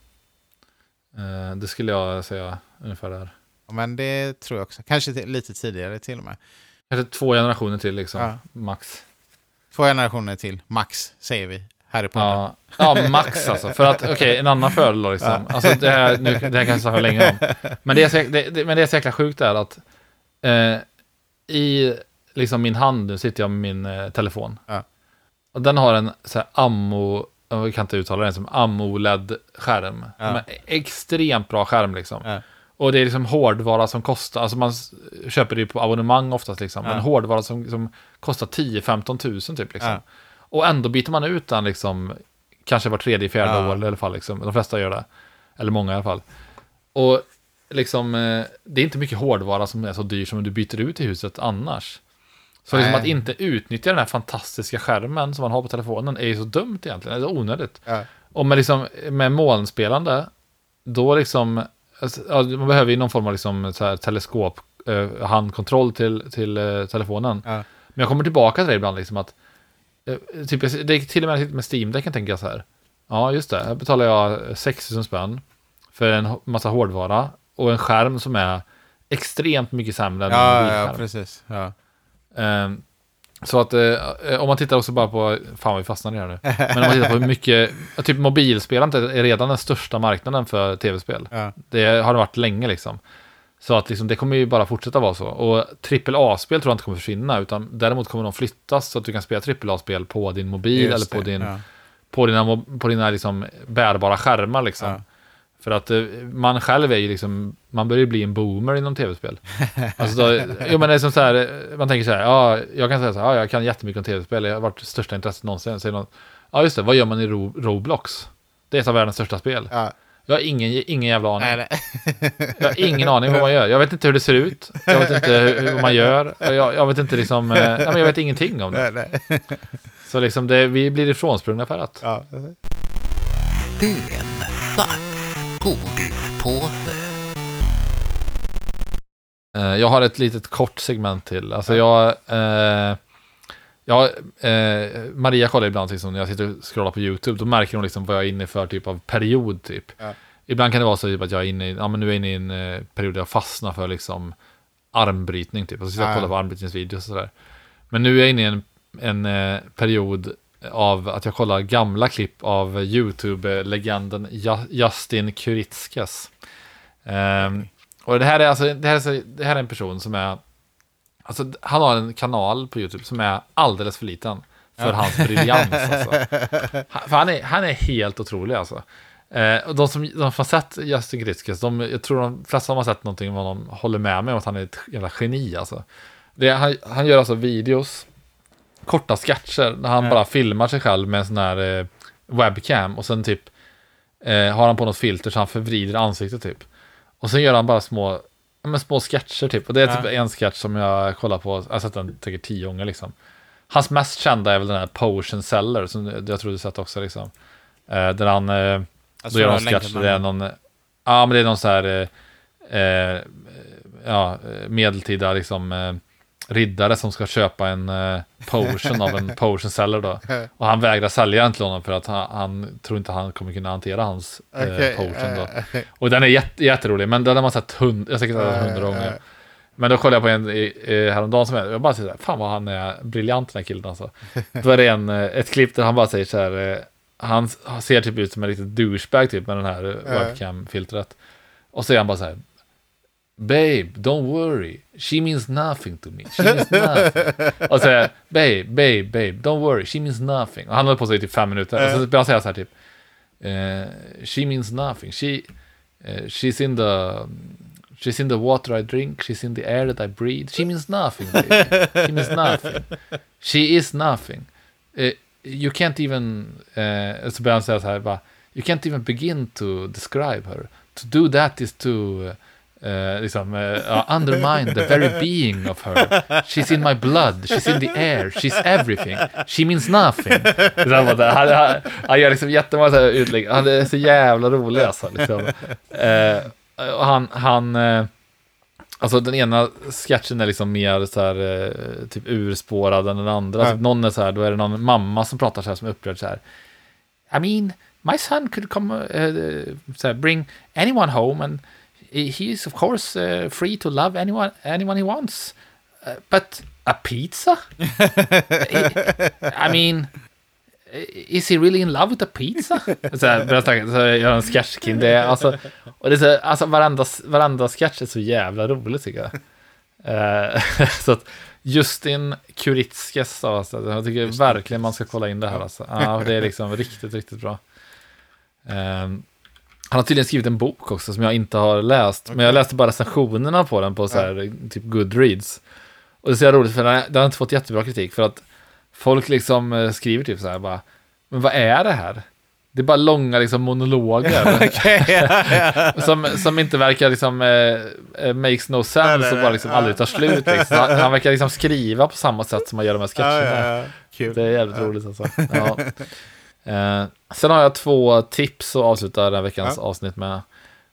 Eh, det skulle jag säga ungefär där. Men det tror jag också. Kanske lite tidigare till och med. Kanske två generationer till liksom, Ja. max. Två generationer till, max, säger vi. Här i podden. Ja, ja, max alltså. För att, okej, en annan fördel då liksom. Alltså det här, nu, det här kan jag länge om. Men det är så, det, det, men det är så jäkla sjukt är att eh, i liksom min hand, nu sitter jag med min eh, telefon. Ja. Och den har en så här ammo, jag kan inte uttala den som AMOLED-skärm. Ja. Extremt bra skärm liksom. Ja. Och det är liksom hårdvara som kostar, alltså man köper det på abonnemang oftast liksom. Men hårdvara som, som kostar 10-15 tusen typ liksom. Och ändå byter man ut den liksom, kanske var tredje, fjärde år i alla fall liksom. De flesta gör det. Eller många i alla fall. Och liksom, eh, det är inte mycket hårdvara som är så dyr som du byter ut i huset annars. Så liksom att inte utnyttja den här fantastiska skärmen som man har på telefonen är ju så dumt egentligen, så onödigt. Ja. Och med, liksom, med molnspelande, då liksom, alltså, man behöver ju någon form av liksom, så här, teleskop, eh, handkontroll till, till eh, telefonen. Ja. Men jag kommer tillbaka till det ibland, liksom att, eh, typ, det är till och med med Steam-däcken tänker jag så här. Ja, just det, här betalar jag 6000 spänn för en massa hårdvara och en skärm som är extremt mycket sämre än en Ja, ja, mobilskärm. precis. Ja. Ehm, Så att eh, om man tittar också bara på, fan vi fastnade här nu. Men om man tittar på hur mycket, typ mobilspelandet är redan den största marknaden för tv-spel. Ja. Det har det varit länge liksom. Så att liksom, det kommer ju bara fortsätta vara så. Och AAA-spel tror jag inte kommer försvinna, utan däremot kommer de flyttas så att du kan spela AAA-spel på din mobil Just eller på, det, din, ja. på dina, på dina liksom bärbara skärmar liksom. Ja. För att eh, man själv är ju liksom, man börjar ju bli en boomer inom tv-spel. Alltså då, jo men det är som så här, eh, man tänker så här, ja, jag kan säga så här, ja, jag kan jättemycket om tv-spel, jag har varit största intresset någonsin. Säger någon, ja just det, vad gör man i Ro- Roblox? Det är ett av världens största spel. Ja. Jag har ingen, ingen jävla aning. Nej, nej. Jag har ingen aning vad man gör. Jag vet inte hur det ser ut. Jag vet inte hur, hur man gör. Jag, jag vet inte liksom, eh, nej, men jag vet ingenting om det. nej, nej. Så liksom det, vi blir ifrånsprungna för att. Ja. Kvart godispåse. Eh, jag har ett litet kort segment till. Alltså jag, eh, jag eh, Maria kollar ibland liksom, när jag sitter och scrollar på YouTube, då märker hon liksom vad jag är inne för typ av period typ. Ja. Ibland kan det vara så typ att jag är inne i, ja men nu är jag inne i en eh, period där jag fastnar för liksom armbrytning typ. Och så sitter jag och kollar på armbrytningsvideos och sådär. Men nu är jag inne i en, en eh, period av att jag kollar gamla klipp av YouTube-legenden Ja- Justin Kuritskas. Ehm, och det här är alltså, det här är, så, det här är en person som är, alltså han har en kanal på YouTube som är alldeles för liten för hans briljans alltså. Han, för han är, han är helt otrolig alltså. Eh, och de som, de har sett Justin Kuritskas, de, jag tror de flesta som har sett någonting om honom håller med mig om att han är ett jävla geni alltså. Det, han, han gör alltså videos, korta sketcher, där han Ja. bara filmar sig själv med en sån här eh, webcam och sen typ eh, har han på något filter så han förvrider ansiktet typ. Och sen gör han bara små, ja, men små sketcher typ. Och det är typ Ja. en sketch som jag kollar på, jag har sett den säkert tio gånger liksom. Hans mest kända är väl den här Potion Seller, som jag tror du sett också liksom. Eh, där han, eh, då gör länkat sketch, det är någon, ja men det är någon så här, eh, eh, ja, eh, medeltida liksom riddare som ska köpa en eh, potion av en potion seller då. Och han vägrar sälja den till honom för att han, han tror inte han kommer kunna hantera hans eh, Okej, potion då. eh, eh, Och den är jätte, jätterolig, men den har man sett hund, jag säkert sett hundra eh, gånger. eh. Men då kollade jag på en i- i- häromdagen som är, jag bara säger så här, fan vad han är briljant den här killen alltså. Då är det en, eh, ett klipp där han bara säger så här, eh, han ser typ ut som en riktigt douchebag typ med den här eh, webcam-filtret. Och så är han bara så här, Babe, don't worry. She means nothing to me. She means nothing. och så är babe, babe, babe, don't worry. She means nothing. Och han höll på sig i typ fem minuter. Och så börjar han säga så här typ. eh, she means nothing. She, eh, she's in the... She's in the water I drink. She's in the air that I breathe. She means nothing, baby. She means nothing. She is nothing. Eh, you can't even... eh, så börjar han säga så här bara. You can't even begin to describe her. To do that is to... eh, liksom, ja, undermine the very being of her. She's in my blood, she's in the air, she's everything. She means nothing. Han, han, han, han gör liksom jättemånga utlägg. Han är så jävla rolig alltså. Liksom. Eh, och han, han eh, alltså den ena sketchen är liksom mer så här, eh, typ urspårad än den andra. Ja. Typ någon är så här, då är det någon mamma som pratar så här som är upprörd så här. I mean, my son could come, uh, bring anyone home, and he is of course uh, free to love anyone anyone he wants. Uh, but a pizza? I, mean, is he really in love with a pizza? Så här, snacka, så gör han en sketch kring det. Alltså, och det är så, alltså varenda, varenda sketch är så jävla rolig tycker jag. Eh, så att Justin Kuritskas, alltså, jag tycker verkligen man ska kolla in det här. Alltså. Ja, det är liksom riktigt, riktigt bra. Ehm, han har tydligen skrivit en bok också som jag inte har läst. Men jag läste bara recensionerna på den på så här, typ Goodreads. Och det är så jävla roligt för den har, inte fått jättebra kritik. För att folk liksom eh, skriver typ så här bara. Men vad är det här? Det är bara långa liksom monologer. Ja, ja. som, som inte verkar liksom eh, eh, makes no sense Nej, och nej, bara liksom ja. aldrig tar slut. Liksom. Han, han verkar liksom skriva på samma sätt som man gör de här Ja, sketcherna. ja, ja. Kul. Det är jävligt roligt alltså. Ja. Eh, sen har jag två tips att avsluta den här veckans Ja. avsnitt med.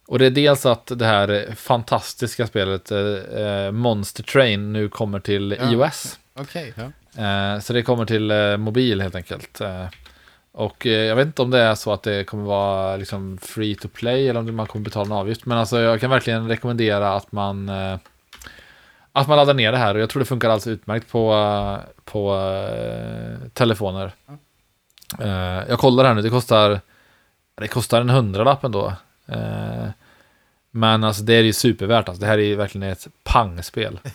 Och det är dels att det här fantastiska spelet eh, eh, Monster Train nu kommer till Ja. iOS. Okej, ja. Eh, så det kommer till eh, mobil helt enkelt. Eh, och eh, jag vet inte om det är så att det kommer vara liksom free to play eller om man kommer betala en avgift. Men alltså jag kan verkligen rekommendera att man, att man laddar ner det här och jag tror det funkar alldeles utmärkt på, på telefoner. Eh, jag kollar här nu, det kostar, det kostar en hundralapp ändå. Eh, men alltså det är ju supervärt, alltså. det här är ju verkligen ett pangspel.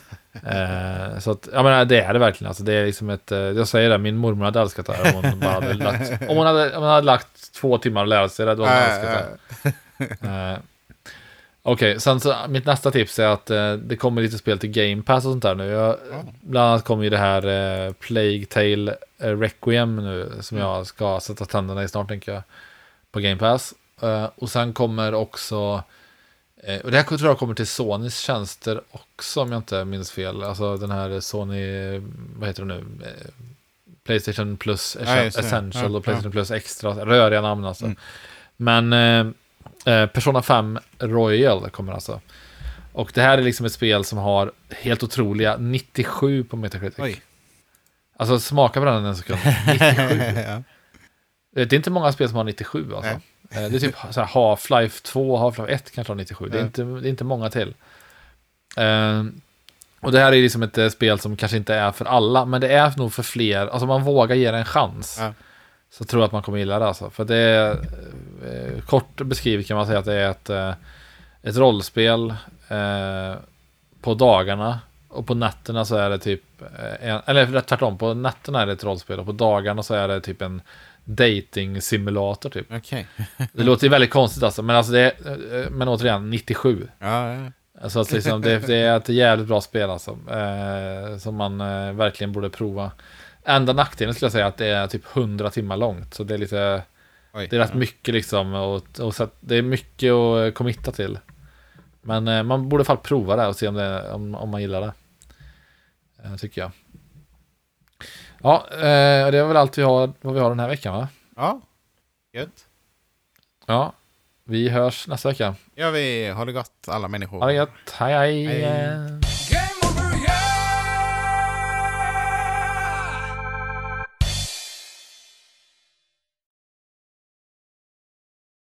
Eh, så att, jag menar, det är det verkligen. Alltså, det är liksom ett, eh, jag säger det, min mormor hade älskat det här om hon, bara hade lagt, om hon, hade, om hon hade lagt två timmar att lära sig det, då hade hon älskat det. Okej, sen så mitt nästa tips är att eh, det kommer lite spel till Game Pass och sånt där nu. Jag, bland annat kommer ju det här eh, Plague Tale eh, Requiem nu som jag ska sätta tänderna i snart tänker jag. På Game Pass. Eh, och sen kommer också, eh, och det här tror jag kommer till Sonys tjänster också om jag inte minns fel. Alltså den här Sony, vad heter det nu? Eh, Playstation Plus Ja, just det. Essential Ja, och Playstation ja. Plus Extra, röriga namn alltså. Mm. Men Persona 5 Royal kommer alltså. Och det här är liksom ett spel som har helt otroliga 97 på Metacritic. Oj. Alltså smaka på den en sekund. 97. ja. Det är inte många spel som har 97 alltså. Eh, Det är typ Half-Life 2 och Half-Life 1 kanske har 97. Det är, inte, det är inte många till. Eh, och det här är liksom ett eh, spel som kanske inte är för alla, men det är nog för fler. Alltså man vågar ge det en chans. Ja. Så tror jag att man kommer gilla det alltså. För det är, eh, kort beskrivet kan man säga att det är ett, eh, ett rollspel eh, på dagarna. Och på nätterna så är det typ, eh, en, eller tvärtom, på nätterna är det ett rollspel och på dagarna så är det typ en dating simulator typ. Okej. Det låter ju väldigt konstigt alltså, men alltså det är, eh, men återigen, 97. Ja, ja. Alltså att liksom, det, det är ett jävligt bra spel alltså. Eh, som man verkligen borde prova. Enda nackdelen skulle jag säga att det är typ 100 timmar långt. Så det är lite, Oj. det är rätt mycket liksom. Och, och så att det är mycket att eh, committa till. Men eh, man borde i alla fall prova det och se om, det, om, om man gillar det. Eh, tycker jag. Ja, eh, det är väl allt vi har, vad vi har den här veckan va? Ja, gött. Ja, vi hörs nästa vecka. Ja, vi har det gott alla människor. Ha det gött, hej hej! Hej.